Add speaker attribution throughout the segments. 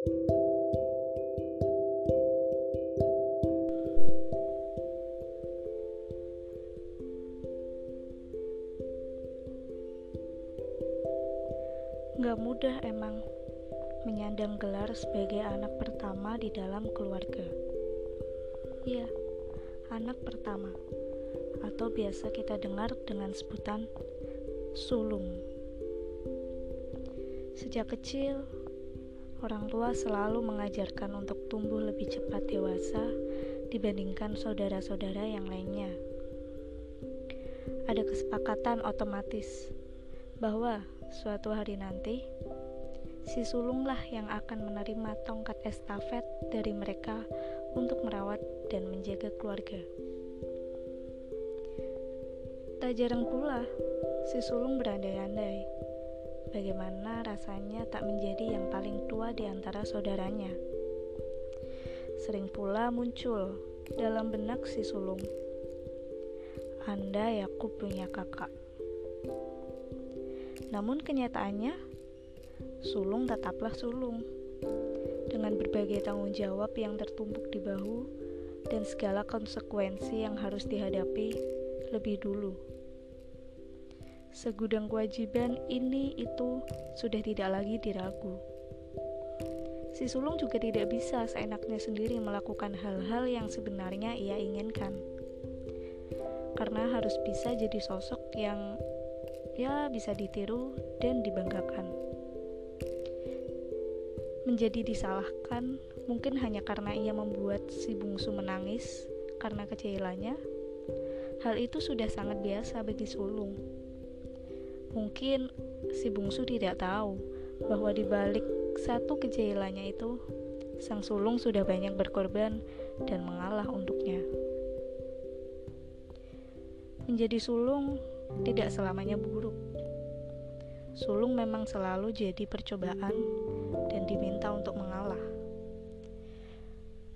Speaker 1: Gak mudah emang menyandang gelar sebagai anak pertama di dalam keluarga. Iya, anak pertama, atau biasa kita dengar dengan sebutan sulung. Sejak kecil, orang tua selalu mengajarkan untuk tumbuh lebih cepat dewasa dibandingkan saudara-saudara yang lainnya. Ada kesepakatan otomatis bahwa suatu hari nanti si sulunglah yang akan menerima tongkat estafet dari mereka untuk merawat dan menjaga keluarga. Tak jarang pula si sulung berandai-andai bagaimana rasanya tak menjadi yang paling tua di antara saudaranya. Sering pula muncul dalam benak si sulung. Andai aku punya kakak. Namun kenyataannya, sulung tetaplah sulung. Dengan berbagai tanggung jawab yang tertumpuk di bahu dan segala konsekuensi yang harus dihadapi lebih dulu. Segudang kewajiban ini itu sudah tidak lagi diragu. Si sulung juga tidak bisa seenaknya sendiri melakukan hal-hal yang sebenarnya ia inginkan. Karena harus bisa jadi sosok yang ya bisa ditiru dan dibanggakan. Menjadi disalahkan mungkin hanya karena ia membuat si bungsu menangis karena kecilannya. Hal itu sudah sangat biasa bagi sulung. Mungkin si bungsu tidak tahu bahwa di balik satu kejailannya itu, sang sulung sudah banyak berkorban dan mengalah untuknya. Menjadi sulung tidak selamanya buruk. Sulung memang selalu jadi percobaan dan diminta untuk mengalah.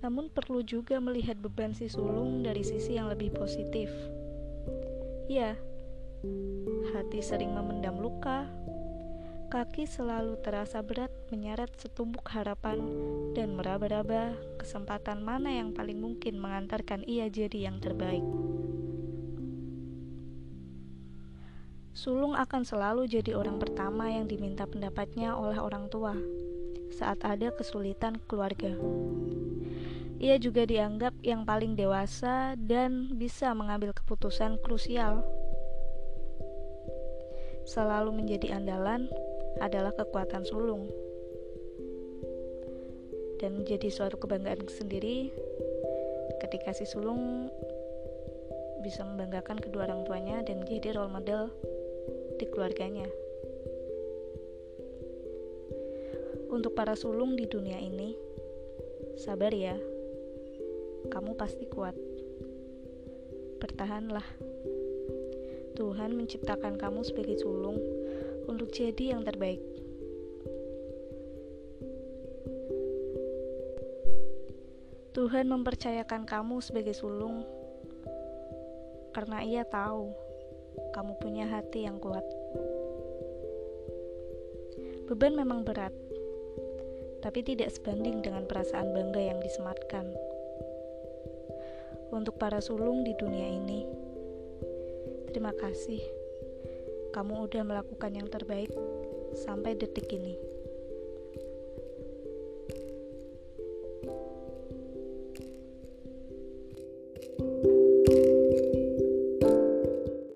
Speaker 1: Namun perlu juga melihat beban si sulung dari sisi yang lebih positif. Ya, hati sering memendam luka, kaki selalu terasa berat menyeret setumpuk harapan dan meraba-raba kesempatan mana yang paling mungkin mengantarkan ia jadi yang terbaik. Sulung akan selalu jadi orang pertama yang diminta pendapatnya oleh orang tua saat ada kesulitan keluarga. Ia juga dianggap yang paling dewasa dan bisa mengambil keputusan krusial. Selalu menjadi andalan adalah kekuatan sulung. Dan menjadi suatu kebanggaan sendiri ketika si sulung bisa membanggakan kedua orang tuanya dan menjadi role model di keluarganya. Untuk para sulung di dunia ini, sabar ya, kamu pasti kuat. Bertahanlah. Tuhan menciptakan kamu sebagai sulung untuk jadi yang terbaik. Tuhan mempercayakan kamu sebagai sulung karena Ia tahu kamu punya hati yang kuat. Beban memang berat, tapi tidak sebanding dengan perasaan bangga yang disematkan. Untuk para sulung di dunia ini, terima kasih. Kamu udah melakukan yang terbaik sampai detik ini.